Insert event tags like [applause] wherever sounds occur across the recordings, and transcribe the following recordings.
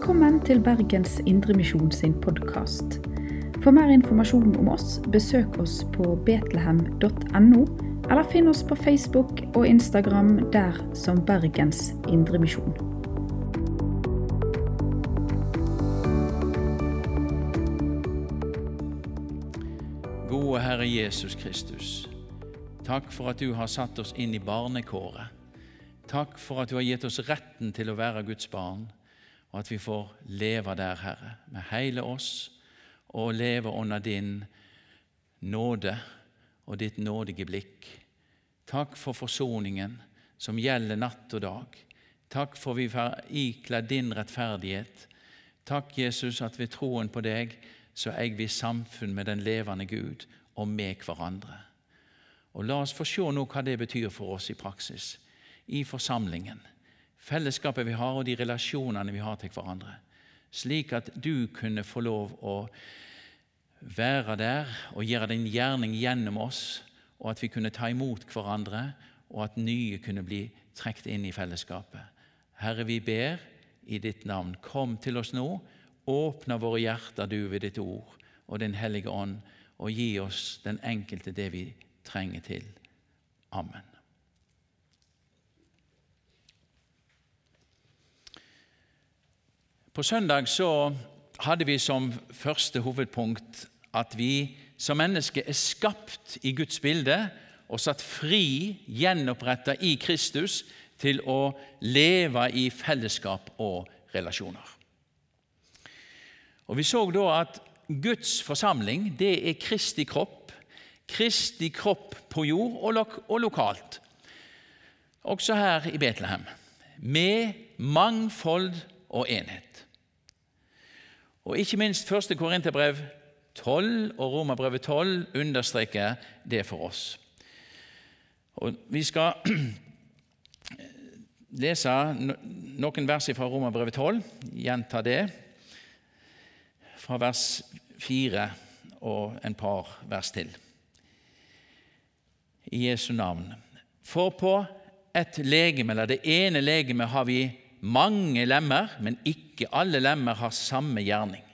Velkommen til Bergens Indremisjon sin podkast. For mer informasjon om oss, besøk oss på betlehem.no, eller finn oss på Facebook og Instagram der som Bergens Indremisjon. Gode Herre Jesus Kristus. Takk for at du har satt oss inn i barnekåret. Takk for at du har gitt oss retten til å være Guds barn, og at vi får leve der, Herre, med hele oss, og leve under din nåde og ditt nådige blikk. Takk for forsoningen som gjelder natt og dag. Takk for vi får ikledd din rettferdighet. Takk, Jesus, at ved troen på deg så eier vi samfunn med den levende Gud og med hverandre. Og La oss få se nå hva det betyr for oss i praksis, i forsamlingen, fellesskapet vi har og de relasjonene vi har til hverandre, slik at du kunne få lov å være der og gjøre din gjerning gjennom oss, og at vi kunne ta imot hverandre, og at nye kunne bli trukket inn i fellesskapet. Herre, vi ber i ditt navn, kom til oss nå, åpne våre hjerter, du, ved ditt ord og Din hellige ånd, og gi oss den enkelte det vi trenger til. Amen. På søndag så hadde vi som første hovedpunkt at vi som mennesker er skapt i Guds bilde og satt fri, gjenoppretta i Kristus, til å leve i fellesskap og relasjoner. Og Vi så da at Guds forsamling det er Kristi kropp, Kristi kropp på jord og, lok og lokalt, også her i Betlehem, med mangfold og enhet. Og ikke minst 1. Korinterbrev 12 og Romerbrevet 12 understreker det for oss. Og Vi skal [clears throat] lese noen vers fra Romerbrevet 12, gjenta det, fra vers 4 og en par vers til. I Jesu navn. For på et legeme, eller det ene legemet, har vi mange lemmer, men ikke alle lemmer har samme gjerning.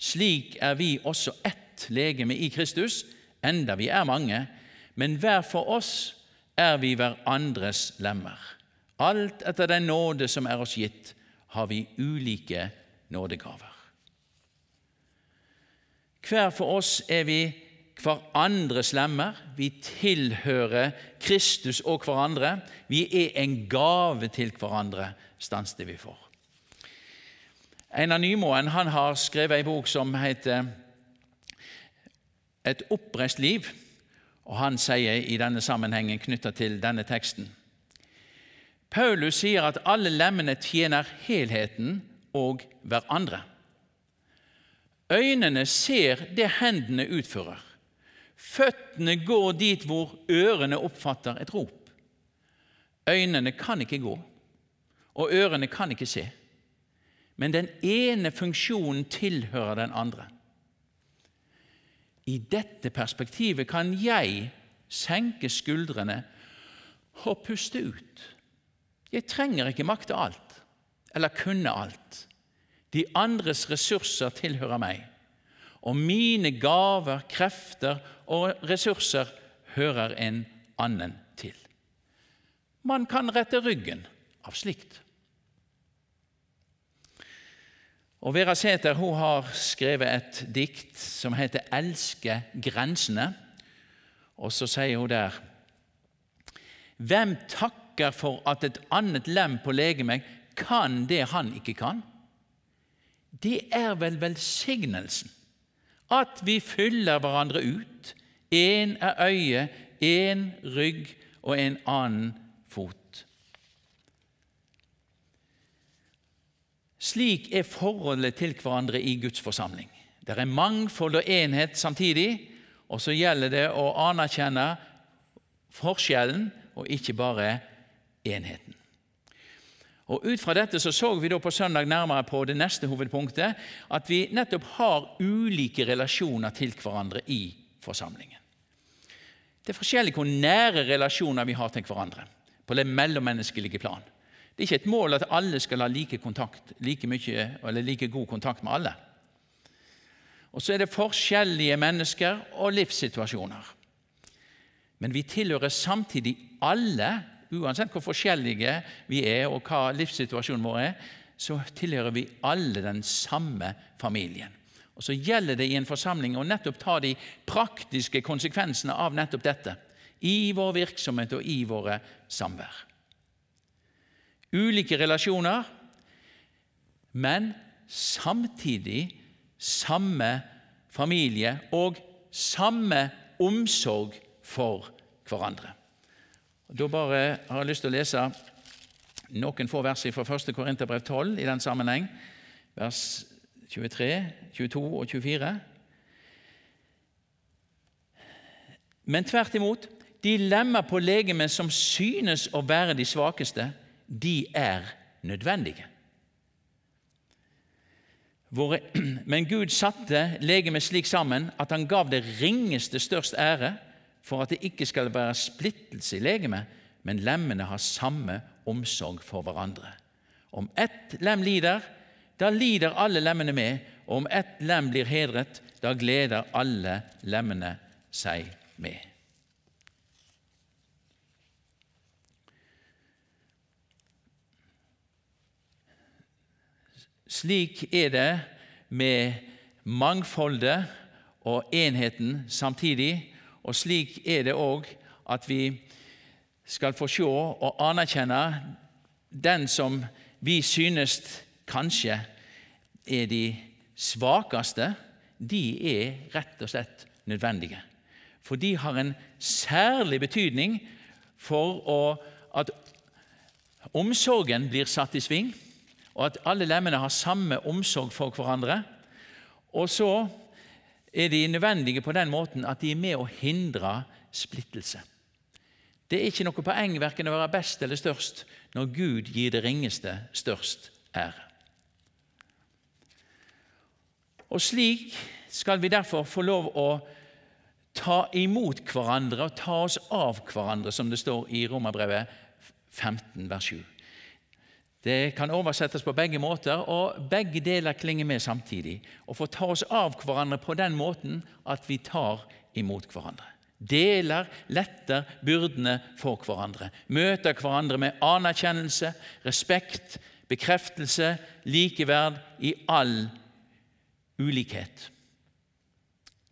Slik er vi også ett legeme i Kristus, enda vi er mange, men hver for oss er vi hverandres lemmer. Alt etter den nåde som er oss gitt, har vi ulike nådegaver. Hver for oss er vi hverandres lemmer. Vi tilhører Kristus og hverandre. Vi er en gave til hverandre, stans det vi får. Einar Nymoen han har skrevet en bok som heter 'Et oppreist liv'. og Han sier i denne sammenhengen knytta til denne teksten Paulus sier at alle lemmene tjener helheten og hverandre. Øynene ser det hendene utfører. Føttene går dit hvor ørene oppfatter et rop. Øynene kan ikke gå, og ørene kan ikke se men den ene funksjonen tilhører den andre. I dette perspektivet kan jeg senke skuldrene og puste ut. Jeg trenger ikke makte alt eller kunne alt. De andres ressurser tilhører meg, og mine gaver, krefter og ressurser hører en annen til. Man kan rette ryggen av slikt. Og Vera Sæther har skrevet et dikt som heter 'Elske grensene'. Og så sier hun der Hvem takker for at et annet lem på legemet kan det han ikke kan? Det er vel velsignelsen, at vi fyller hverandre ut. Én er øye, én rygg og en annen fot. Slik er forholdet til hverandre i Guds forsamling. Det er mangfold og enhet samtidig, og så gjelder det å anerkjenne forskjellen og ikke bare enheten. Og Ut fra dette så, så vi da på søndag nærmere på det neste hovedpunktet, at vi nettopp har ulike relasjoner til hverandre i forsamlingen. Det er forskjellig hvor nære relasjoner vi har til hverandre på det mellommenneskelige plan. Det er ikke et mål at alle skal ha like, kontakt, like, mye, like god kontakt med alle. Og så er det forskjellige mennesker og livssituasjoner. Men vi tilhører samtidig alle, uansett hvor forskjellige vi er og hva livssituasjonen vår er, så tilhører vi alle den samme familien. Og Så gjelder det i en forsamling å nettopp ta de praktiske konsekvensene av nettopp dette i vår virksomhet og i våre samvær. Ulike relasjoner, men samtidig samme familie og samme omsorg for hverandre. Da bare har jeg lyst til å lese noen få vers fra 1. Korinterbrev 12 i den sammenheng, vers 23, 22 og 24. Men tvert imot, de lemmer på legemet som synes å være de svakeste, de er nødvendige. [clears throat] Men Gud satte legemet slik sammen at han gav det ringeste størst ære, for at det ikke skal være splittelse i legemet, men lemmene har samme omsorg for hverandre. Om ett lem lider, da lider alle lemmene med, og om ett lem blir hedret, da gleder alle lemmene seg med. Slik er det med mangfoldet og enheten samtidig og slik er det òg at vi skal få se og anerkjenne den som vi synes kanskje er de svakeste, de er rett og slett nødvendige. For de har en særlig betydning for å, at omsorgen blir satt i sving, og at alle lemmene har samme omsorg for hverandre. Og så er de nødvendige på den måten at de er med å hindre splittelse. Det er ikke noe poeng verken å være best eller størst når Gud gir det ringeste størst ære. Og Slik skal vi derfor få lov å ta imot hverandre og ta oss av hverandre, som det står i Romerbrevet 15, vers 7. Det kan oversettes på begge måter, og begge deler klinger med samtidig. Å få ta oss av hverandre på den måten at vi tar imot hverandre. Deler, letter byrdene for hverandre. Møter hverandre med anerkjennelse, respekt, bekreftelse, likeverd i all ulikhet.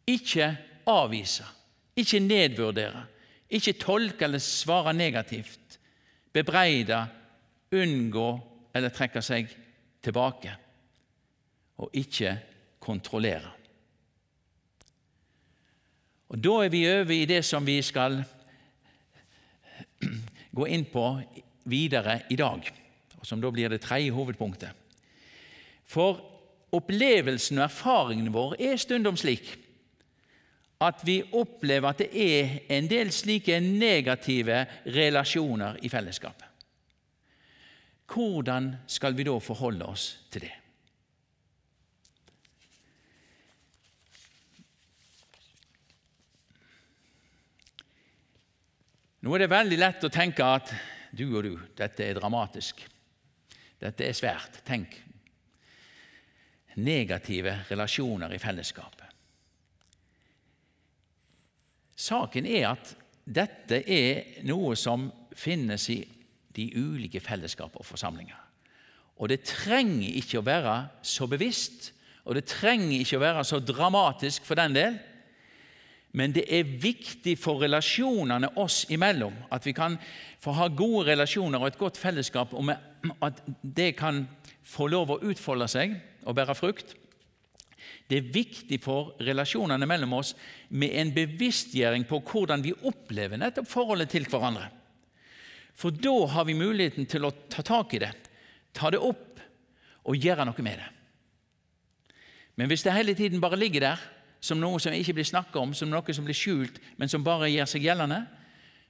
Ikke avvise, ikke nedvurdere, ikke tolke eller svare negativt. Bebreide unngå eller trekke seg tilbake, og ikke kontrollere. Og Da er vi over i det som vi skal [clears throat] gå inn på videre i dag, og som da blir det tredje hovedpunktet. For opplevelsen og erfaringen vår er stundom slik at vi opplever at det er en del slike negative relasjoner i fellesskapet. Hvordan skal vi da forholde oss til det? Nå er det veldig lett å tenke at du og du, dette er dramatisk. Dette er svært. Tenk negative relasjoner i fellesskapet. Saken er at dette er noe som finnes i de ulike fellesskap og forsamlinger. Og det trenger ikke å være så bevisst, og det trenger ikke å være så dramatisk for den del. Men det er viktig for relasjonene oss imellom at vi kan få ha gode relasjoner og et godt fellesskap, og at det kan få lov å utfolde seg og bære frukt. Det er viktig for relasjonene mellom oss med en bevisstgjøring på hvordan vi opplever nettopp forholdet til hverandre. For da har vi muligheten til å ta tak i det, ta det opp og gjøre noe med det. Men hvis det hele tiden bare ligger der som noe som ikke blir snakket om, som noe som blir skjult, men som bare gjør seg gjeldende,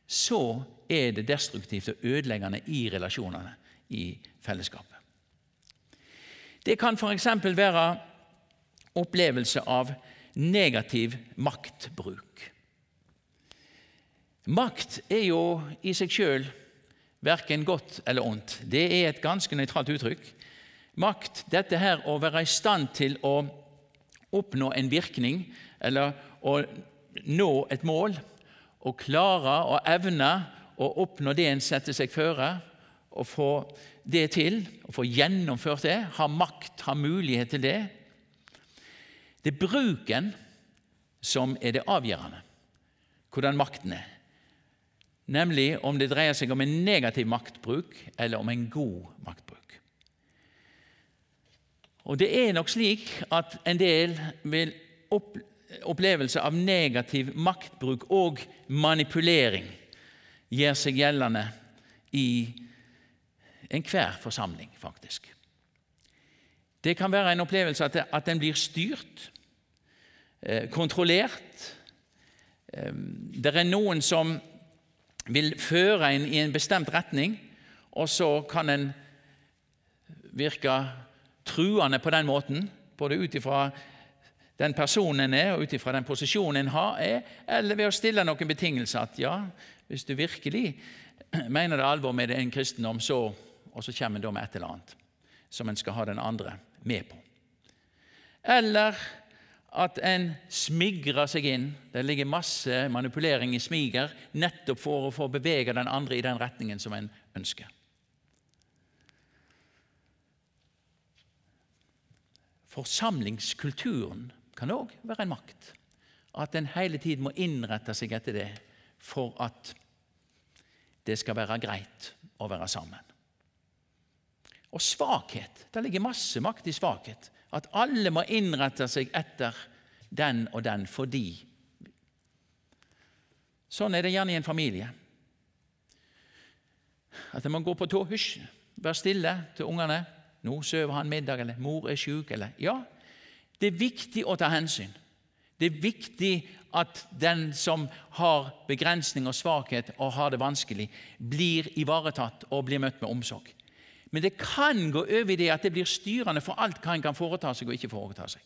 så er det destruktivt og ødeleggende i relasjonene i fellesskapet. Det kan f.eks. være opplevelse av negativ maktbruk. Makt er jo i seg sjøl verken godt eller ondt. Det er et ganske nøytralt uttrykk. Makt, dette her å være i stand til å oppnå en virkning, eller å nå et mål, å klare og evne å oppnå det en setter seg føre, og få det til, å få gjennomført det, ha makt, ha mulighet til det. Det er bruken som er det avgjørende, hvordan makten er. Nemlig om det dreier seg om en negativ maktbruk eller om en god maktbruk. Og Det er nok slik at en del vil opplevelse av negativ maktbruk og manipulering gjør seg gjeldende i enhver forsamling, faktisk. Det kan være en opplevelse at, at den blir styrt, eh, kontrollert. Eh, det er noen som vil føre en i en bestemt retning, og så kan en virke truende på den måten, både ut ifra den personen en er, og ut ifra den posisjonen en har, er, eller ved å stille noen betingelser. At ja, hvis du virkelig mener det alvor med en kristendom, så og så kommer en da med et eller annet som en skal ha den andre med på. Eller at en smigrer seg inn. Det ligger masse manipulering i smiger nettopp for å få bevege den andre i den retningen som en ønsker. Forsamlingskulturen kan òg være en makt. At en hele tiden må innrette seg etter det for at det skal være greit å være sammen. Og svakhet. Det ligger masse makt i svakhet. At alle må innrette seg etter den og den fordi Sånn er det gjerne i en familie. At en må gå på tå. Hysj, vær stille til ungene. 'Nå sover han middag', eller 'mor er sjuk', eller Ja, det er viktig å ta hensyn. Det er viktig at den som har begrensning og svakhet og har det vanskelig, blir ivaretatt og blir møtt med omsorg. Men det kan gå over i det at det blir styrende for alt hva en kan foreta seg og ikke foreta seg.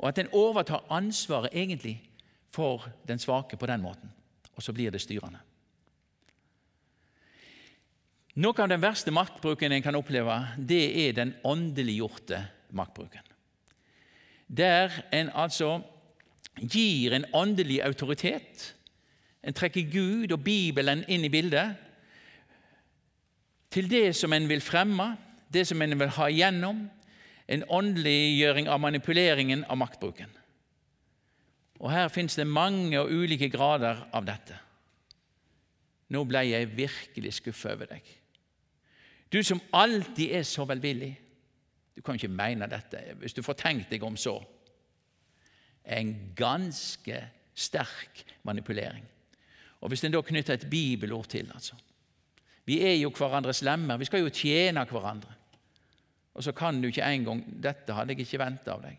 Og at en overtar ansvaret egentlig for den svake på den måten. Og så blir det styrende. Noe av den verste maktbruken en kan oppleve, det er den åndeliggjorte maktbruken. Der en altså gir en åndelig autoritet. En trekker Gud og Bibelen inn i bildet til det som en vil fremme, det som en vil ha igjennom, en åndeliggjøring av manipuleringen av maktbruken. Og Her fins det mange og ulike grader av dette. Nå ble jeg virkelig skuffa over deg. Du som alltid er så velvillig. Du kan ikke mene dette hvis du får tenkt deg om så. En ganske sterk manipulering. Og Hvis en da knytter et bibelord til altså, vi er jo hverandres lemmer. Vi skal jo tjene hverandre. Og så kan du ikke engang 'Dette hadde jeg ikke venta av deg'.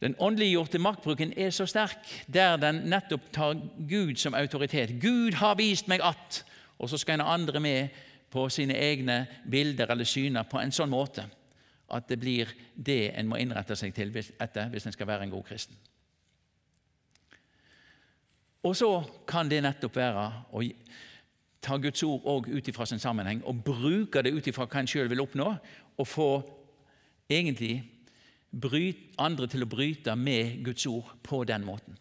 Den åndeliggjorte maktbruken er så sterk, der den nettopp tar Gud som autoritet. Gud har vist meg at Og så skal en andre med på sine egne bilder eller syner på en sånn måte at det blir det en må innrette seg til etter hvis en skal være en god kristen. Og så kan det nettopp være å tar Guds ord òg ut ifra sin sammenheng og bruker det ut ifra hva en sjøl vil oppnå, og få egentlig bryt, andre til å bryte med Guds ord på den måten.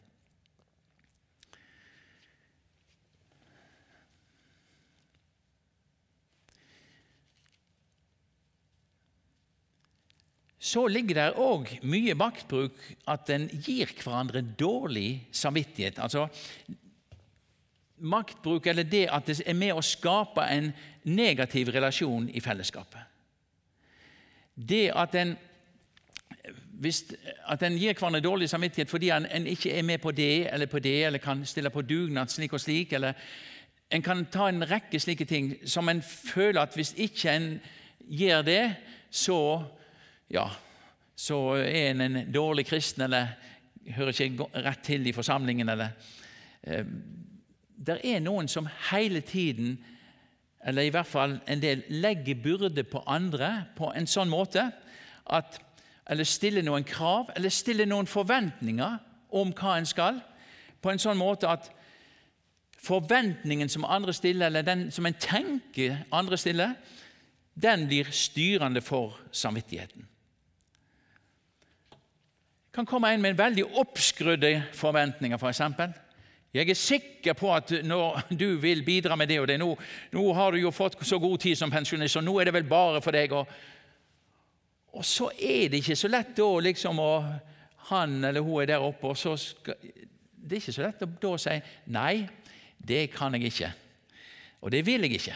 Så ligger det òg mye maktbruk at en gir hverandre dårlig samvittighet. Altså, maktbruk eller det at det er med å skape en negativ relasjon i fellesskapet. Det at en, hvis, at en gir hverandre dårlig samvittighet fordi en, en, ikke er med på det eller på det, eller kan stille på dugnad slik og slik, eller en kan ta en rekke slike ting som en føler at hvis ikke en gjør det, så, ja, så er en en dårlig kristen, eller hører ikke rett til i forsamlingen, eller eh, det er noen som hele tiden, eller i hvert fall en del, legger byrde på andre på en sånn måte at Eller stiller noen krav, eller stiller noen forventninger om hva en skal, på en sånn måte at forventningen som andre stiller, eller den som en tenker andre stiller, den blir styrende for samvittigheten. Det kan komme en med en veldig oppskrudde forventninger, f.eks. For jeg er sikker på at når du vil bidra med det og det nå, nå har du jo fått så god tid som pensjonist, og nå er det vel bare for deg. Og, og så er det ikke så lett da liksom å Han eller hun er der oppe, og så skal, Det er ikke så lett å da si nei, det kan jeg ikke. Og det vil jeg ikke.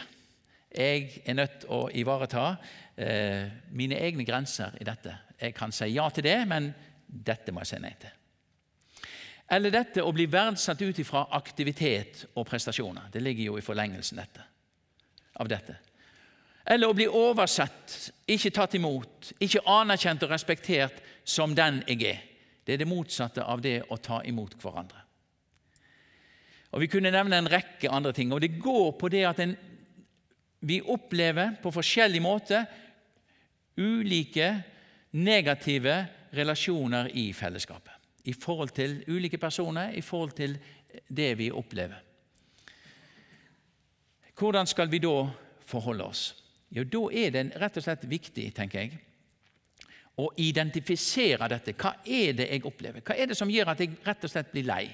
Jeg er nødt til å ivareta eh, mine egne grenser i dette. Jeg kan si ja til det, men dette må jeg si nei til. Eller dette å bli verdsatt ut ifra aktivitet og prestasjoner. Det ligger jo i forlengelsen dette, av dette. Eller å bli oversett, ikke tatt imot, ikke anerkjent og respektert som den jeg er. Det er det motsatte av det å ta imot hverandre. Og Vi kunne nevne en rekke andre ting. og Det går på det at en, vi opplever på forskjellig måte ulike negative relasjoner i fellesskapet. I forhold til ulike personer, i forhold til det vi opplever. Hvordan skal vi da forholde oss? Jo, Da er det rett og slett viktig, tenker jeg, å identifisere dette. Hva er det jeg opplever? Hva er det som gjør at jeg rett og slett blir lei?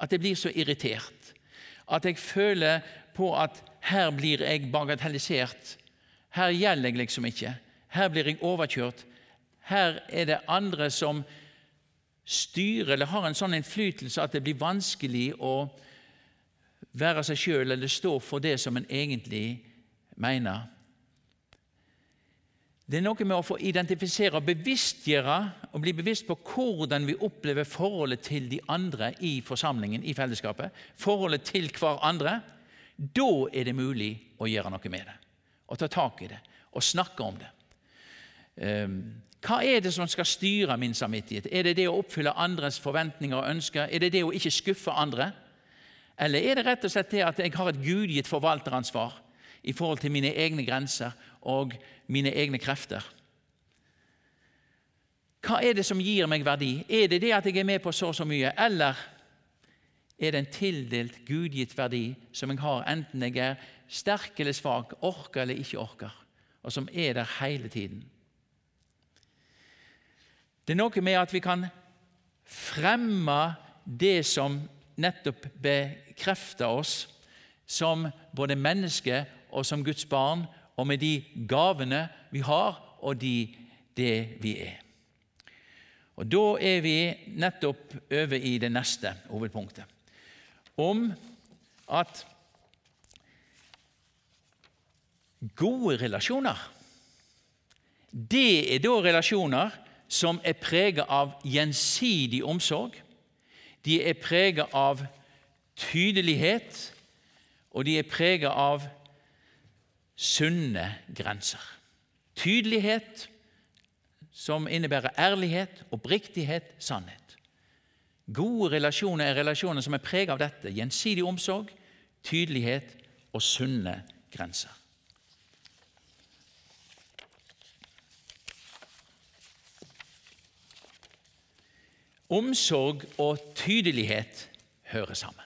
At jeg blir så irritert. At jeg føler på at her blir jeg bagatellisert. Her gjelder jeg liksom ikke. Her blir jeg overkjørt. Her er det andre som styrer eller har en sånn innflytelse at det blir vanskelig å være seg sjøl eller stå for det som en egentlig mener. Det er noe med å få identifisere og bevisstgjøre og bli bevisst på hvordan vi opplever forholdet til de andre i forsamlingen, i fellesskapet. Forholdet til hverandre. Da er det mulig å gjøre noe med det. Å ta tak i det og snakke om det. Ehm, hva er det som skal styre min samvittighet? Er det det å oppfylle andres forventninger og ønsker? Er det det å ikke skuffe andre? Eller er det rett og slett det at jeg har et gudgitt forvalteransvar i forhold til mine egne grenser og mine egne krefter. Hva er det som gir meg verdi? Er det det at jeg er med på så og så mye, eller er det en tildelt, gudgitt verdi som jeg har, enten jeg er sterk eller svak, orker eller ikke orker, og som er der hele tiden? Det er noe med at vi kan fremme det som nettopp bekrefter oss som både menneske og som Guds barn, og med de gavene vi har, og de, det vi er. Og Da er vi nettopp over i det neste hovedpunktet, om at gode relasjoner Det er da relasjoner som er preget av gjensidig omsorg. De er preget av tydelighet, og de er preget av sunne grenser. Tydelighet som innebærer ærlighet, oppriktighet, sannhet. Gode relasjoner er relasjoner som er preget av dette. Gjensidig omsorg, tydelighet og sunne grenser. Omsorg og tydelighet hører sammen.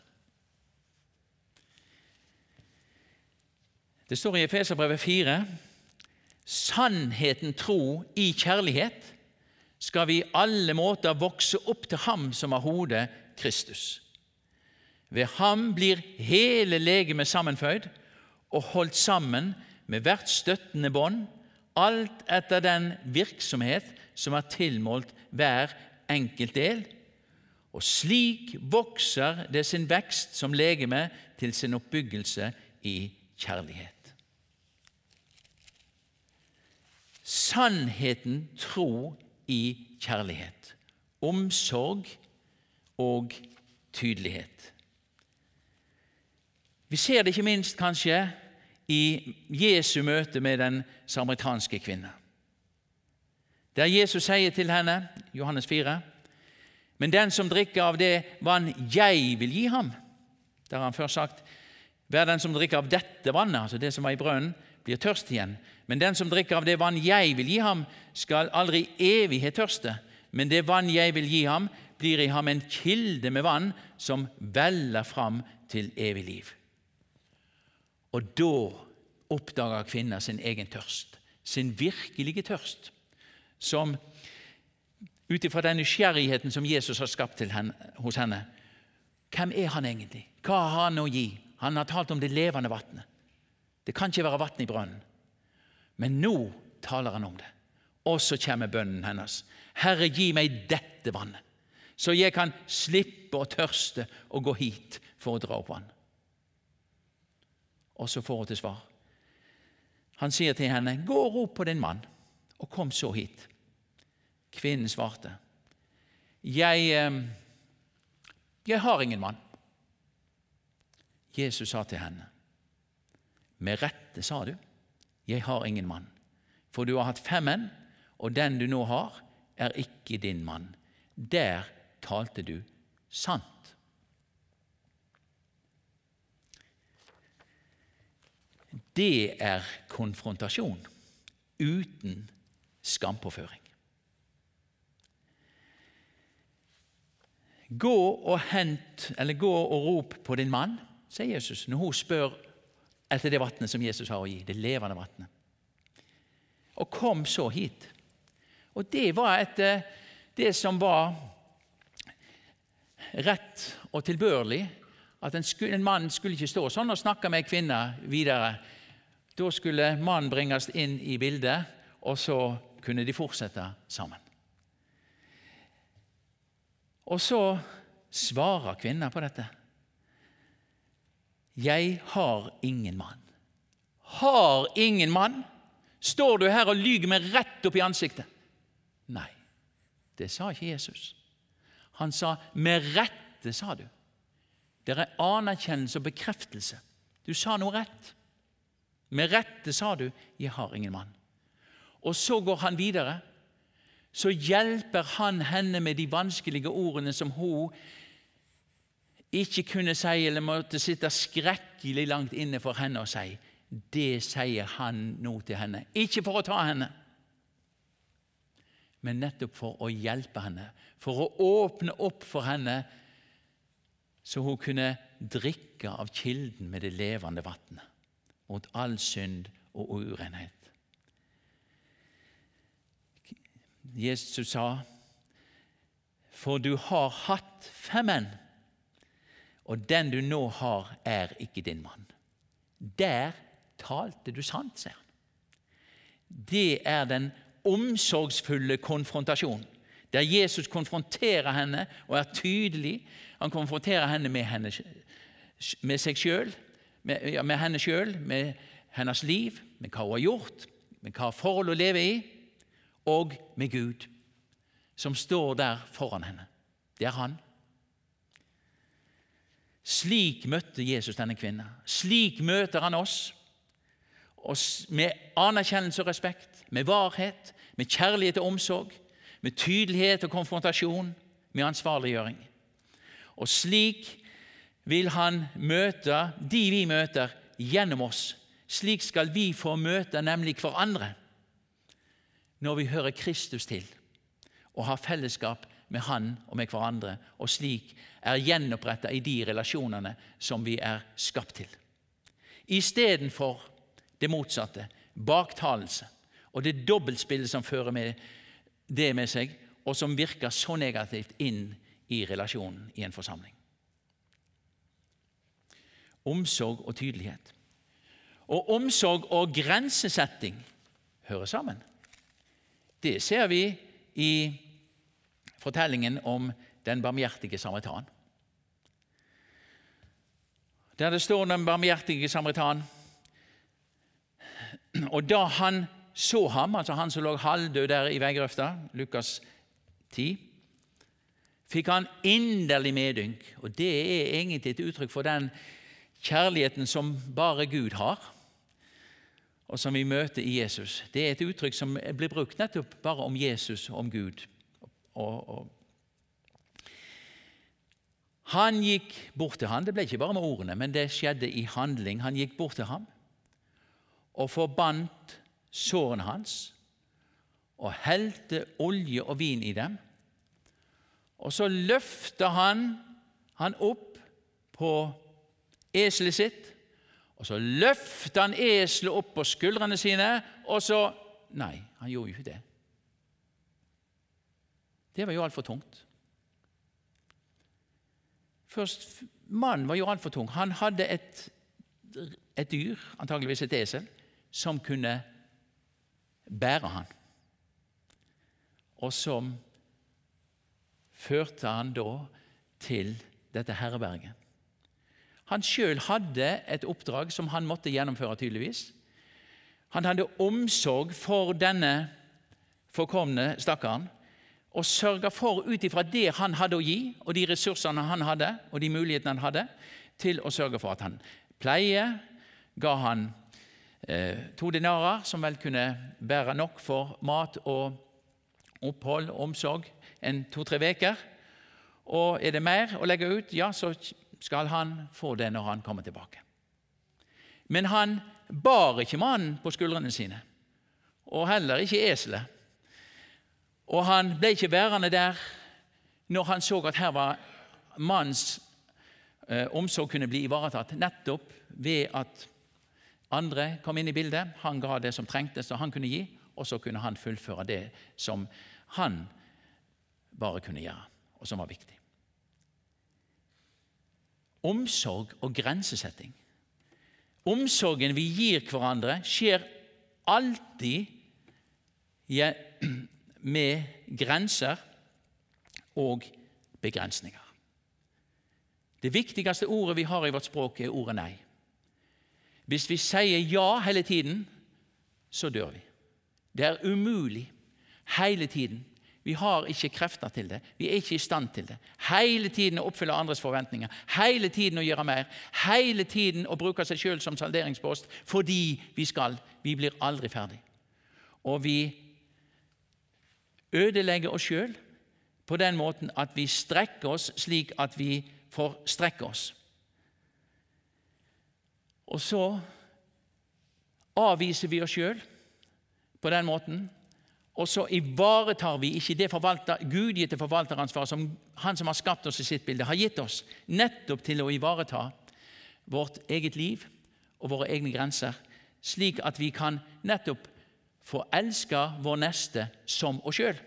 Det står i Efeserbrevet 4.: Sannheten tro i kjærlighet skal vi i alle måter vokse opp til Ham som har hodet, Kristus. Ved Ham blir hele legemet sammenføyd og holdt sammen med hvert støttende bånd, alt etter den virksomhet som er tilmålt hver enkelt del. Og slik vokser det sin vekst som legeme til sin oppbyggelse i kjærlighet. Sannheten tro i kjærlighet. Omsorg og tydelighet. Vi ser det ikke minst kanskje i Jesu møte med den samaritanske kvinne. Der Jesus sier til henne, Johannes 4.: Men den som drikker av det vann jeg vil gi ham Der har han først sagt Hver den som drikker av dette vannet, altså det som var i brønnen, blir tørst igjen. Men den som drikker av det vann jeg vil gi ham, skal aldri evighet tørste. Men det vann jeg vil gi ham, blir i ham en kilde med vann som veller fram til evig liv. Og da oppdager kvinner sin egen tørst, sin virkelige tørst, som ut ifra den nysgjerrigheten som Jesus har skapt henne, hos henne. Hvem er han egentlig? Hva har han å gi? Han har talt om det levende vannet. Det kan ikke være vann i brønnen. Men nå taler han om det. Og så kommer bønnen hennes. Herre, gi meg dette vannet, så jeg kan slippe å tørste og gå hit for å dra opp vann. Og så får hun til svar. Han sier til henne, gå og rop på din mann, og kom så hit. Kvinnen svarte, jeg, eh, jeg har ingen mann. Jesus sa til henne, med rette sa du, jeg har ingen mann, for du har hatt fem menn, og den du nå har, er ikke din mann. Der talte du sant. Det er konfrontasjon uten skampåføring. Gå og hent, eller gå og rop på din mann, sier Jesus når hun spør etter det vannet som Jesus har å gi, det levende vannet. Og kom så hit. Og det var etter det som var rett og tilbørlig. At en, skulle, en mann skulle ikke stå sånn og snakke med en kvinne videre. Da skulle mannen bringes inn i bildet, og så kunne de fortsette sammen. Og så svarer kvinner på dette. Jeg har ingen mann. Har ingen mann? Står du her og lyver meg rett opp i ansiktet? Nei, det sa ikke Jesus. Han sa 'med rette', sa du. Det er anerkjennelse og bekreftelse. Du sa noe rett. Med rette sa du 'jeg har ingen mann'. Og så går han videre. Så hjelper han henne med de vanskelige ordene som hun ikke kunne si, eller måtte sitte skrekkelig langt inne for henne og si. Det sier han nå til henne. Ikke for å ta henne, men nettopp for å hjelpe henne. For å åpne opp for henne, så hun kunne drikke av kilden med det levende vannet. Mot all synd og urenhet. Jesus sa, for du har hatt fem menn og den du nå har, er ikke din mann. Der talte du sant, sier han. Det er den omsorgsfulle konfrontasjonen, der Jesus konfronterer henne og er tydelig. Han konfronterer henne med, henne, med seg sjøl, med, ja, med henne sjøl, med hennes liv, med hva hun har gjort, med hva forhold hun lever i, og med Gud, som står der foran henne. Det er han. Slik møtte Jesus denne kvinnen. Slik møter han oss. med anerkjennelse og respekt, med varhet, med kjærlighet og omsorg, med tydelighet og konfrontasjon, med ansvarliggjøring. Og slik vil han møte de vi møter, gjennom oss. Slik skal vi få møte nemlig hverandre når vi hører Kristus til og har fellesskap med Han og med hverandre, og slik er gjenoppretta i de relasjonene som vi er skapt til. Istedenfor det motsatte baktalelse og det dobbeltspillet som fører med det med seg, og som virker så negativt inn i relasjonen i en forsamling. Omsorg og tydelighet. Og omsorg og grensesetting hører sammen. Det ser vi i fortellingen om den barmhjertige samaritan. Der det står den barmhjertige samaritan Og da han så ham, altså han som lå halvdød der i veigrøfta, Lukas 10, fikk han inderlig medynk. Og det er egentlig et uttrykk for den kjærligheten som bare Gud har, og som vi møter i Jesus. Det er et uttrykk som blir brukt nettopp bare om Jesus og om Gud og, og Han gikk bort til ham. Det ble ikke bare med ordene, men det skjedde i handling. Han gikk bort til ham og forbandt sårene hans og helte olje og vin i dem. Og så løfta han han opp på eselet sitt, og så løfter han eselet opp på skuldrene sine, og så Nei, han gjorde jo ikke det. Det var jo altfor tungt. Først, Mannen var jo altfor tung. Han hadde et, et dyr, antageligvis et esel, som kunne bære han. Og som førte han da til dette herreberget. Han sjøl hadde et oppdrag som han måtte gjennomføre, tydeligvis. Han hadde omsorg for denne forkomne stakkaren og sørga for, ut ifra det han hadde å gi, og de ressursene han hadde, og de mulighetene han hadde, til å sørge for at han pleie, ga han eh, to dinarer, som vel kunne bære nok for mat og opphold og omsorg en to-tre uker. Og er det mer å legge ut, ja, så skal han få det når han kommer tilbake. Men han bar ikke mannen på skuldrene sine, og heller ikke eselet. Og han ble ikke værende der når han så at her var mannens eh, omsorg kunne bli ivaretatt, nettopp ved at andre kom inn i bildet. Han ga det som trengtes og han kunne gi, og så kunne han fullføre det som han bare kunne gjøre, og som var viktig. Omsorg og grensesetting. Omsorgen vi gir hverandre, skjer alltid [clears throat] med grenser og begrensninger. Det viktigste ordet vi har i vårt språk, er ordet nei. Hvis vi sier ja hele tiden, så dør vi. Det er umulig hele tiden vi har ikke krefter til det. Vi er ikke i stand til det. Hele tiden å oppfylle andres forventninger, hele tiden å gjøre mer, hele tiden å bruke seg sjøl som salderingspost fordi vi skal. Vi blir aldri ferdig. Og vi ødelegger oss sjøl på den måten at vi strekker oss slik at vi får strekke oss. Og så avviser vi oss sjøl på den måten og så ivaretar vi ikke det forvalter, gudgitte forvalteransvaret som han som har skapt oss i sitt bilde, har gitt oss, nettopp til å ivareta vårt eget liv og våre egne grenser, slik at vi kan nettopp få elske vår neste som oss sjøl.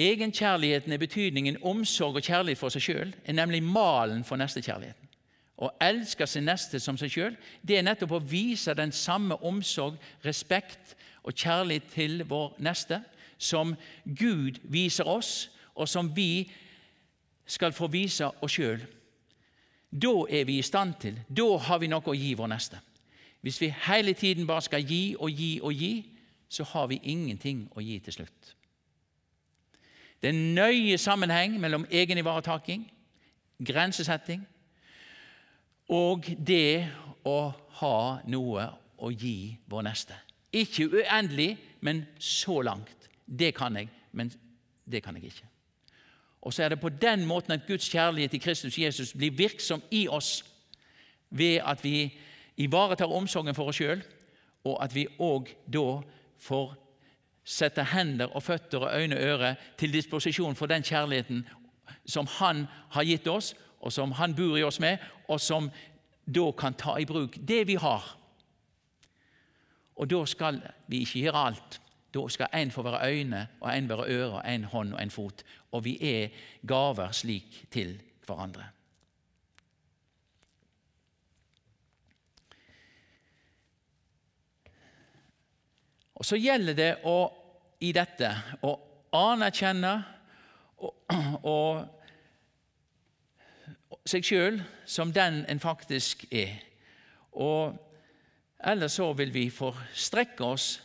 Egenkjærligheten er betydningen omsorg og kjærlighet for seg sjøl, er nemlig malen for nestekjærligheten å elske sin neste som seg sjøl, det er nettopp å vise den samme omsorg, respekt og kjærlighet til vår neste som Gud viser oss, og som vi skal få vise oss sjøl. Da er vi i stand til, da har vi noe å gi vår neste. Hvis vi hele tiden bare skal gi og gi og gi, så har vi ingenting å gi til slutt. Det er nøye sammenheng mellom egenivaretaking, grensesetting og det å ha noe å gi vår neste. Ikke uendelig, men så langt. Det kan jeg, men det kan jeg ikke. Og så er det på den måten at Guds kjærlighet i Kristus Jesus blir virksom i oss ved at vi ivaretar omsorgen for oss sjøl, og at vi òg da får sette hender og føtter og øyne og ører til disposisjon for den kjærligheten som Han har gitt oss, og som Han bor i oss med, og som da kan ta i bruk det vi har. Og da skal vi ikke gjøre alt. Da skal én få være øyne, og én være øre, én hånd og én fot. Og vi er gaver slik til hverandre. Og Så gjelder det å, i dette å anerkjenne og, og seg sjøl som den en faktisk er. Og Ellers så vil vi forstrekke oss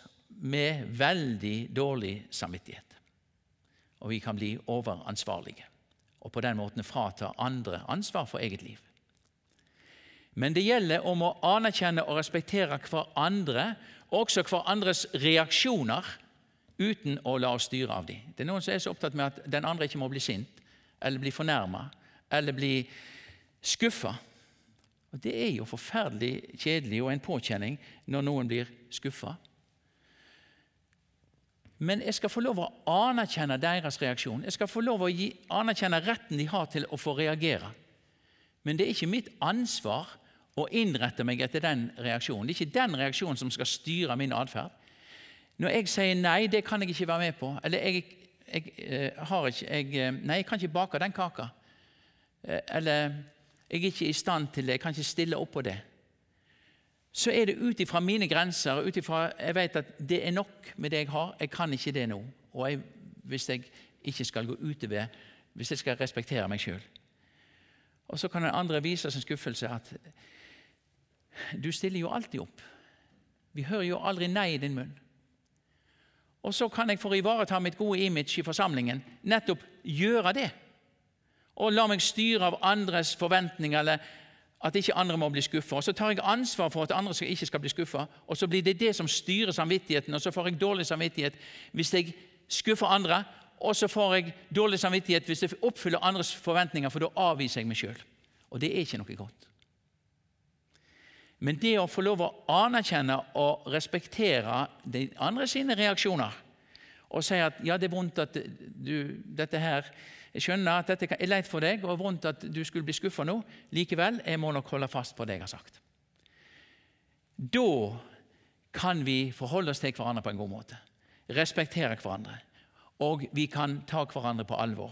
med veldig dårlig samvittighet. Og vi kan bli overansvarlige og på den måten frata andre ansvar for eget liv. Men det gjelder om å anerkjenne og respektere hverandre, også hverandres reaksjoner, uten å la oss styre av dem. Det er noen som er så opptatt med at den andre ikke må bli sint eller bli fornærma eller bli skuffa. Og Det er jo forferdelig kjedelig og en påkjenning når noen blir skuffa. Men jeg skal få lov å anerkjenne deres reaksjon. Jeg skal få lov å gi, anerkjenne retten de har til å få reagere. Men det er ikke mitt ansvar å innrette meg etter den reaksjonen. Det er ikke den reaksjonen som skal styre min atferd. Når jeg sier nei, det kan jeg ikke være med på, eller jeg, jeg, jeg eh, ikke jeg, eh, Nei, jeg kan ikke bake den kaka. Eh, eller jeg er ikke i stand til det, jeg kan ikke stille opp på det. Så er det ut ifra mine grenser, ut ifra jeg vet at det er nok med det jeg har. Jeg kan ikke det nå. Og jeg, hvis jeg ikke skal gå utover, hvis jeg skal respektere meg sjøl. Og så kan den andre vise sin skuffelse at du stiller jo alltid opp. Vi hører jo aldri nei i din munn. Og så kan jeg for å ivareta mitt gode image i forsamlingen nettopp gjøre det. Og la meg styre av andres forventninger, eller at ikke andre må bli skuffa. Så tar jeg ansvar for at andre ikke skal bli skuffa, og så blir det det som styrer samvittigheten. Og så får jeg dårlig samvittighet hvis jeg skuffer andre, og så får jeg dårlig samvittighet hvis jeg oppfyller andres forventninger, for da avviser jeg meg sjøl. Og det er ikke noe godt. Men det å få lov å anerkjenne og respektere de andre sine reaksjoner og si at ja, det er vondt at du, dette her, jeg skjønner at dette er leit for deg og vondt at du skulle bli skuffa nå, likevel, jeg må nok holde fast på det jeg har sagt. Da kan vi forholde oss til hverandre på en god måte, respektere hverandre, og vi kan ta hverandre på alvor.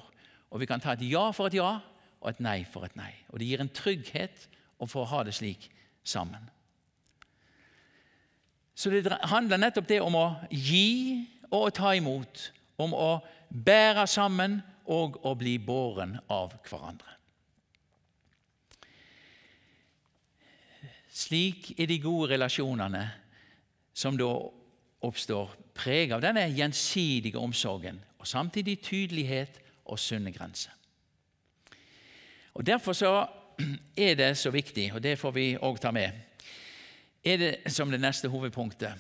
Og vi kan ta et ja for et ja og et nei for et nei. Og Det gir en trygghet å få ha det slik sammen. Så det handler nettopp det om å gi og å ta imot, om å bære sammen og å bli båren av hverandre. Slik er de gode relasjonene som da oppstår, preget av denne gjensidige omsorgen og samtidig tydelighet og sunne grenser. Og Derfor så er det så viktig, og det får vi òg ta med, er det som det neste hovedpunktet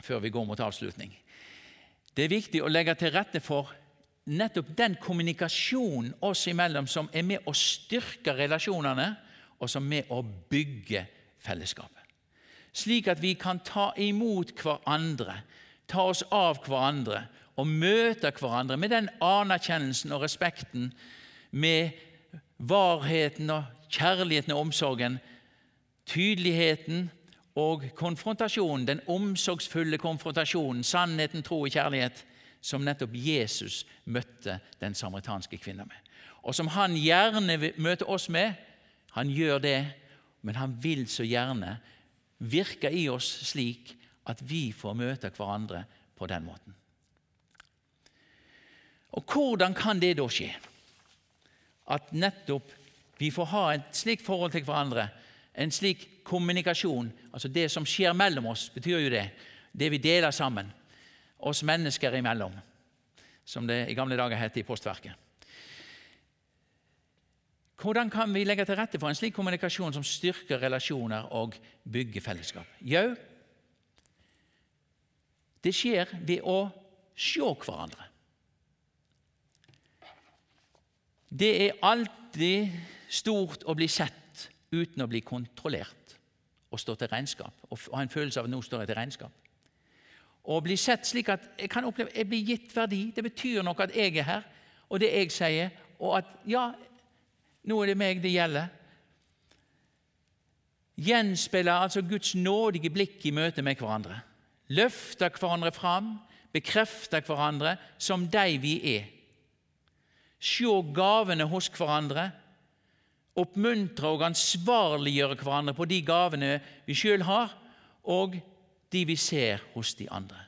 før vi går mot avslutning. Det er viktig å legge til rette for nettopp den kommunikasjonen oss imellom som er med å styrke relasjonene, og som er med å bygge fellesskapet. Slik at vi kan ta imot hverandre, ta oss av hverandre og møte hverandre med den anerkjennelsen og respekten, med varheten og kjærligheten og omsorgen, tydeligheten og konfrontasjonen, den omsorgsfulle konfrontasjonen, sannheten, tro og kjærlighet, som nettopp Jesus møtte den samaritanske kvinnen med. Og som han gjerne møter oss med. Han gjør det, men han vil så gjerne virke i oss slik at vi får møte hverandre på den måten. Og hvordan kan det da skje? At nettopp vi får ha et slikt forhold til hverandre, en slik kommunikasjon. altså Det som skjer mellom oss, betyr jo det. Det vi deler sammen. Oss mennesker imellom, som det i gamle dager het i Postverket. Hvordan kan vi legge til rette for en slik kommunikasjon som styrker relasjoner og bygger fellesskap? Jau, det skjer ved å se hverandre. Det er alltid stort å bli sett uten å bli kontrollert og stå til regnskap. Og ha en følelse av at nå står jeg til regnskap. Å bli sett slik at jeg kan oppleve jeg blir gitt verdi. Det betyr noe at jeg er her, og det jeg sier, og at ja, nå er det meg det gjelder. Gjenspeiler altså Guds nådige blikk i møte med hverandre. Løfter hverandre fram, bekrefter hverandre som de vi er. Se gavene hos hverandre oppmuntre og ansvarliggjøre hverandre på de gavene vi sjøl har, og de vi ser hos de andre.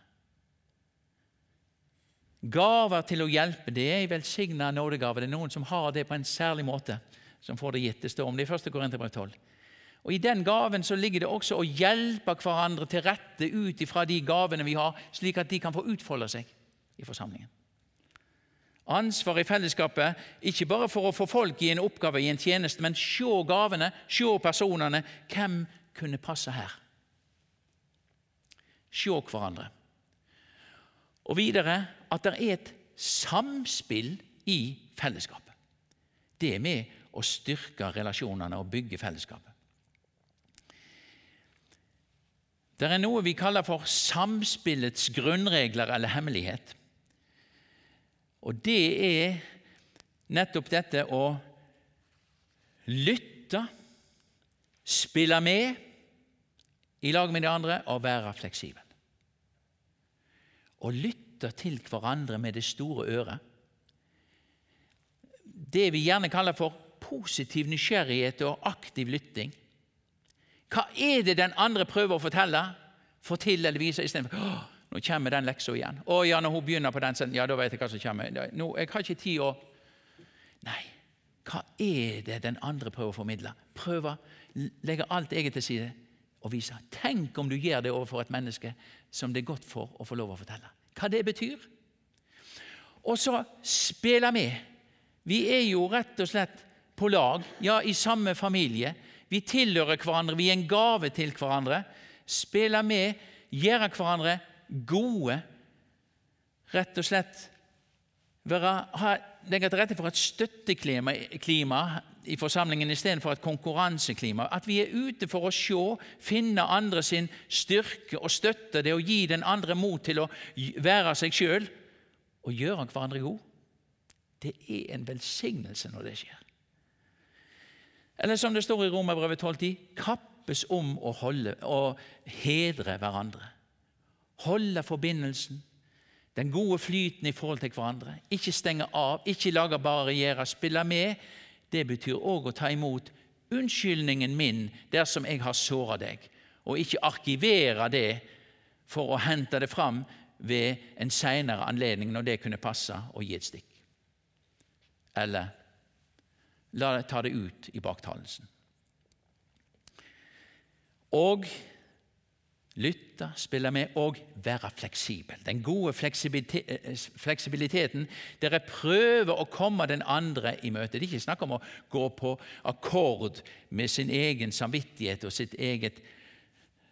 Gaver til å hjelpe det er en velsigna nådegave. Det er noen som har det på en særlig måte, som får det gitt. Det står om det i 1. Korinterbrev 12. Og I den gaven så ligger det også å hjelpe hverandre til rette ut ifra de gavene vi har, slik at de kan få utfolde seg i forsamlingen. Ansvar i fellesskapet, ikke bare for å få folk i en oppgave, i en tjeneste, men se gavene, se personene. Hvem kunne passe her? Se hverandre. Og videre at det er et samspill i fellesskapet. Det er med å styrke relasjonene og bygge fellesskapet. Det er noe vi kaller for samspillets grunnregler eller hemmelighet. Og det er nettopp dette å lytte, spille med i lag med de andre og være fleksibel. Å lytte til hverandre med det store øret. Det vi gjerne kaller for positiv nysgjerrighet og aktiv lytting. Hva er det den andre prøver å fortelle, til eller vise, istedenfor å nå kommer den leksa igjen. Å ja, når hun begynner på den, ja, da vet jeg hva som kommer. Nå, jeg har ikke tid å Nei, hva er det den andre prøver å formidle? Prøver, legge alt eget til side og vise. Tenk om du gjør det overfor et menneske som det er godt for å få lov å fortelle. Hva det betyr. Og så spille med. Vi er jo rett og slett på lag, ja, i samme familie. Vi tilhører hverandre, vi er en gave til hverandre. Spille med, gjøre hverandre gode. Rett og slett være, ha, legge til rette for et støtteklima i forsamlingen istedenfor et konkurranseklima. At vi er ute for å se, finne andre sin styrke og støtte det å gi den andre mot til å være seg sjøl og gjøre hverandre god. Det er en velsignelse når det skjer. Eller som det står i Romerbrevet 12,10.: Kappes om å holde å hedre hverandre. Holde forbindelsen, den gode flyten i forhold til hverandre. Ikke stenge av, ikke lage barrierer, spille med. Det betyr òg å ta imot unnskyldningen min dersom jeg har såra deg, og ikke arkivere det for å hente det fram ved en seinere anledning når det kunne passe, å gi et stikk. Eller la det ta det ut i baktalelsen. Og lytte, spille med og være fleksibel. Den gode fleksibiliteten fleksibiliteten dere prøver å komme den andre i møte. Det er ikke snakk om å gå på akkord med sin egen samvittighet og sitt eget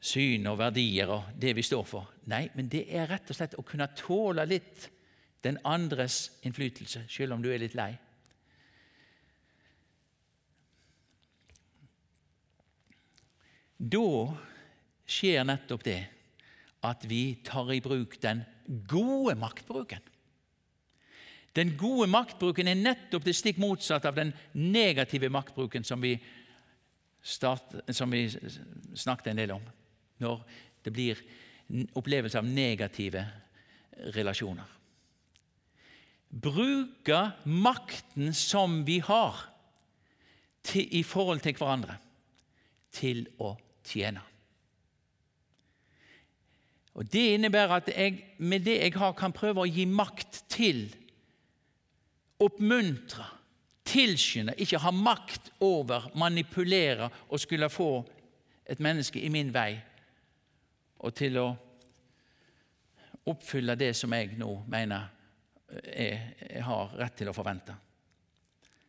syn og verdier og det vi står for. Nei, men det er rett og slett å kunne tåle litt den andres innflytelse, selv om du er litt lei. Da skjer nettopp det at vi tar i bruk den gode maktbruken. Den gode maktbruken er nettopp det stikk motsatte av den negative maktbruken som vi, start, som vi snakket en del om, når det blir opplevelse av negative relasjoner. Bruke makten som vi har til, i forhold til hverandre, til å tjene. Og Det innebærer at jeg med det jeg har, kan prøve å gi makt til, oppmuntre, tilskynde, ikke ha makt over, manipulere og skulle få et menneske i min vei, og til å oppfylle det som jeg nå mener jeg, jeg har rett til å forvente.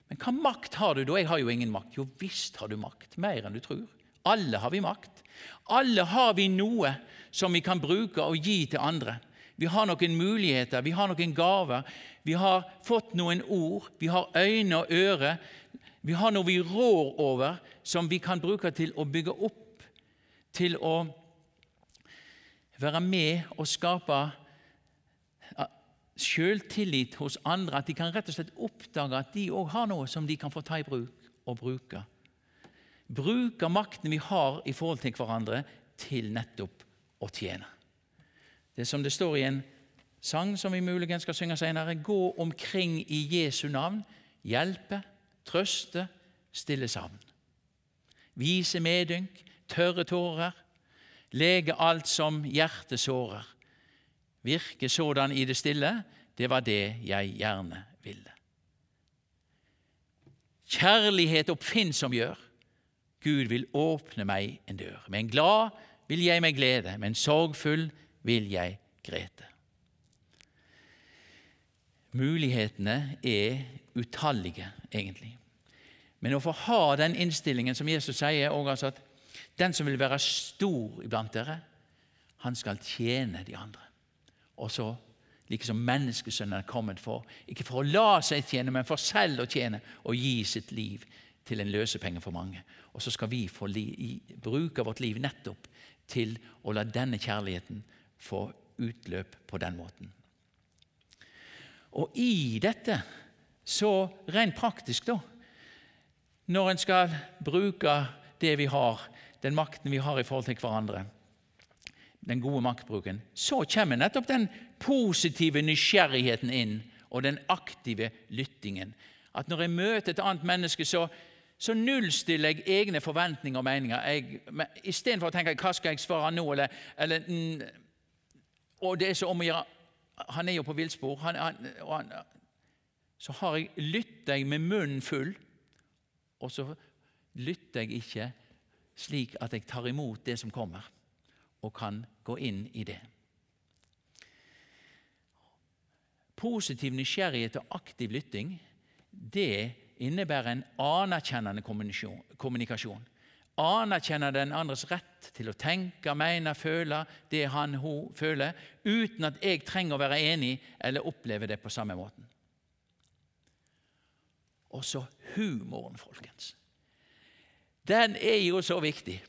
Men hva makt har du da? Jeg har jo ingen makt. Jo visst har du makt, mer enn du tror. Alle har vi makt. Alle har vi noe som vi kan bruke og gi til andre. Vi har noen muligheter, vi har noen gaver. Vi har fått noen ord, vi har øyne og ører. Vi har noe vi rår over, som vi kan bruke til å bygge opp, til å være med og skape selvtillit hos andre. At de kan rett og slett oppdage at de òg har noe som de kan få ta i bruk og bruke. Bruke makten vi har i forhold til hverandre, til nettopp å tjene. Det er som det står i en sang som vi muligens skal synge senere. Gå omkring i Jesu navn, hjelpe, trøste, stille savn. Vise medynk, tørre tårer, lege alt som hjertet sårer. Virke sådan i det stille, det var det jeg gjerne ville. Kjærlighet oppfinnsom gjør. Gud vil åpne meg en dør. Med en glad vil jeg meg glede, med en sorgfull vil jeg grete. Mulighetene er utallige, egentlig. Men å få ha den innstillingen som Jesus sier, og altså at den som vil være stor iblant dere, han skal tjene de andre. Og så, like som menneskesønnen er kommet for, ikke for å la seg tjene, men for selv å tjene og gi sitt liv til en løsepenge for mange. Og så skal vi få bruke vårt liv nettopp til å la denne kjærligheten få utløp på den måten. Og i dette, så rent praktisk, da når en skal bruke det vi har, den makten vi har i forhold til hverandre, den gode maktbruken, så kommer nettopp den positive nysgjerrigheten inn, og den aktive lyttingen. At når jeg møter et annet menneske, så, så nullstiller jeg egne forventninger og meninger. Istedenfor å tenke 'hva skal jeg svare nå', eller, eller mm, og det er så om å gjøre Han er jo på villspor. Så har jeg lytter jeg med munnen full, og så lytter jeg ikke slik at jeg tar imot det som kommer, og kan gå inn i det. Positiv nysgjerrighet og aktiv lytting det innebærer en anerkjennende kommunikasjon. Anerkjenner den andres rett til å tenke, mene, føle det han hun føler, uten at jeg trenger å være enig eller oppleve det på samme måten. Og så humoren, folkens. Den er jo så viktig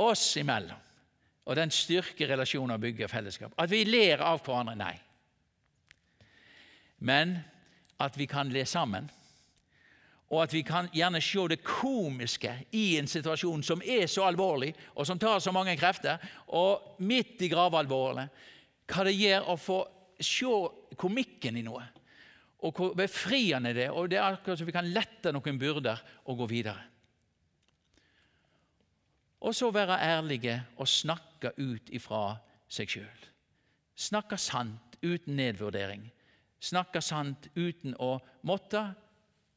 oss imellom. Og den styrker relasjoner og bygger fellesskap. At vi ler av hverandre, nei. Men at vi kan le sammen. Og at vi kan gjerne se det komiske i en situasjon som er så alvorlig, og som tar så mange krefter, og midt i gravalvoret, hva det gjør å få se komikken i noe. Og hvor befriende det er. Og det er akkurat som vi kan lette noen byrder og gå videre. Og så være ærlige og snakke ut ifra seg sjøl. Snakke sant uten nedvurdering snakke sant uten å måtte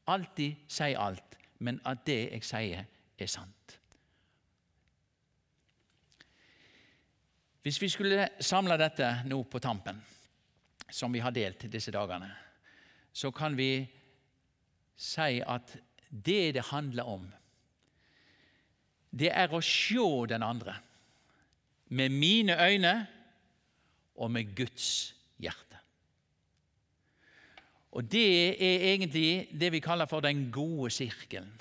alltid si alt, men at det jeg sier, er sant. Hvis vi skulle samle dette nå på tampen, som vi har delt disse dagene, så kan vi si at det det handler om, det er å se den andre med mine øyne og med Guds hjerte. Og Det er egentlig det vi kaller for den gode sirkelen.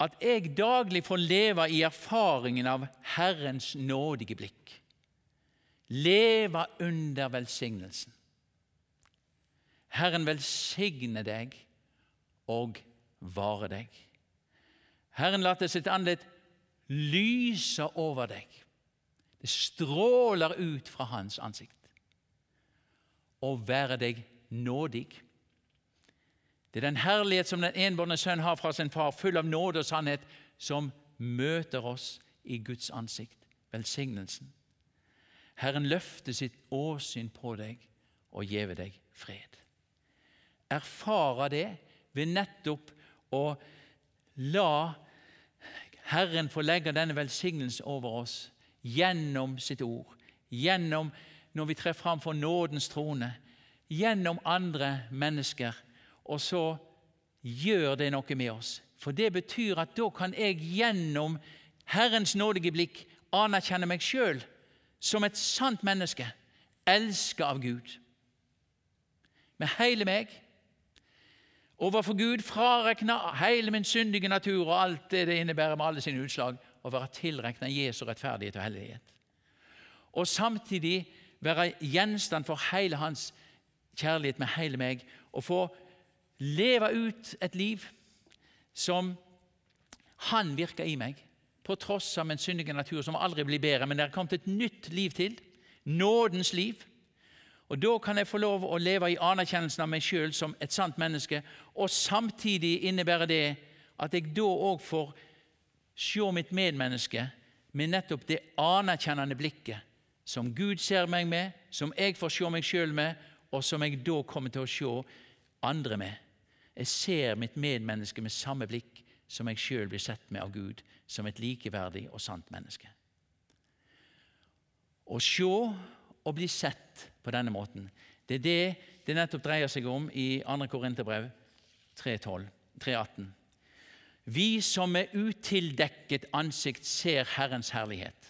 At jeg daglig får leve i erfaringen av Herrens nådige blikk. Leve under velsignelsen. Herren velsigne deg og vare deg. Herren later sitt andlet lyse over deg. Det stråler ut fra hans ansikt. Og være deg nådig. Det er den herlighet som den enbårne sønn har fra sin far, full av nåde og sannhet, som møter oss i Guds ansikt, velsignelsen. Herren løfter sitt åsyn på deg og gjeve deg fred. Erfare det ved nettopp å la Herren få legge denne velsignelsen over oss gjennom sitt ord, gjennom når vi trer fram for nådens trone, gjennom andre mennesker, og så gjør det noe med oss. For det betyr at da kan jeg gjennom Herrens nådige blikk anerkjenne meg sjøl som et sant menneske, elska av Gud. Med hele meg, overfor Gud, frarekna hele min syndige natur og alt det det innebærer med alle sine utslag, og være tilrekna Jesu rettferdighet og hellighet. Og samtidig være gjenstand for hele hans kjærlighet med hele meg, og få leve ut et liv som Han virker i meg, på tross av min syndige natur, som aldri blir bedre. Men det er kommet et nytt liv til. Nådens liv. Og Da kan jeg få lov å leve i anerkjennelsen av meg sjøl som et sant menneske, og samtidig innebærer det at jeg da òg får se mitt medmenneske med nettopp det anerkjennende blikket som Gud ser meg med, som jeg får se meg sjøl med, og som jeg da kommer til å se andre med. Jeg ser mitt medmenneske med samme blikk som jeg sjøl blir sett med av Gud, som et likeverdig og sant menneske. Å se og bli sett på denne måten, det er det det nettopp dreier seg om i 2. Korinterbrev 3.18. Vi som med utildekket ansikt ser Herrens herlighet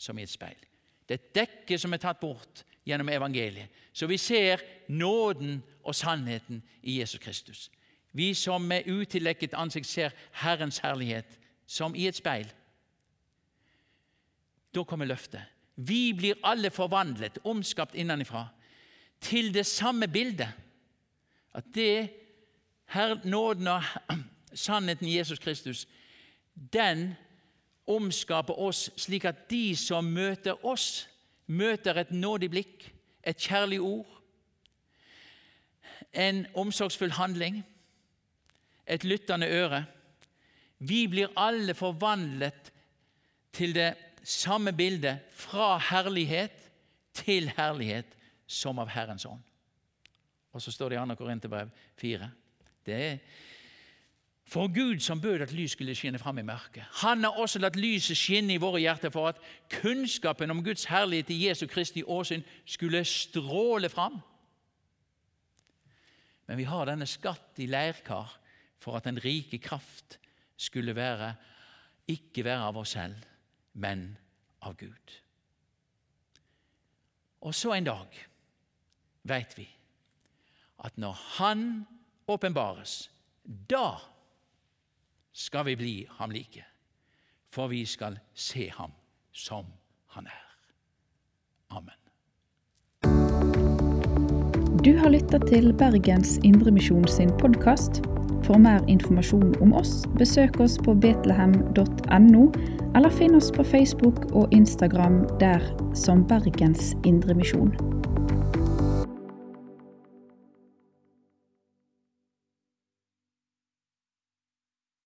som i et speil. Det er et dekke som er tatt bort gjennom evangeliet. Så vi ser nåden og sannheten i Jesus Kristus. Vi som med utildekket ansikt ser Herrens herlighet som i et speil. Da kommer løftet. Vi blir alle forvandlet, omskapt innenfra, til det samme bildet. At det her, nåden og [clears throat] sannheten i Jesus Kristus, den omskaper oss slik at de som møter oss, møter et nådig blikk, et kjærlig ord, en omsorgsfull handling, et lyttende øre. Vi blir alle forvandlet til det samme bildet, fra herlighet til herlighet, som av Herrens ånd. Og så står det i 2. Korinterbrev 4. Det er for Gud som bød at lys skulle skinne fram i mørket. Han har også latt lyset skinne i våre hjerter for at kunnskapen om Guds herlighet i Jesu Kristi åsyn skulle stråle fram. Men vi har denne skatt i leirkar for at den rike kraft skulle være, ikke være av oss selv, men av Gud. Og så en dag veit vi at når Han åpenbares, da skal vi bli ham like, for vi skal se ham som han er. Amen. Du har lytta til Bergens Indremisjon sin podkast. For mer informasjon om oss, besøk oss på betlehem.no, eller finn oss på Facebook og Instagram der som Bergens Indremisjon.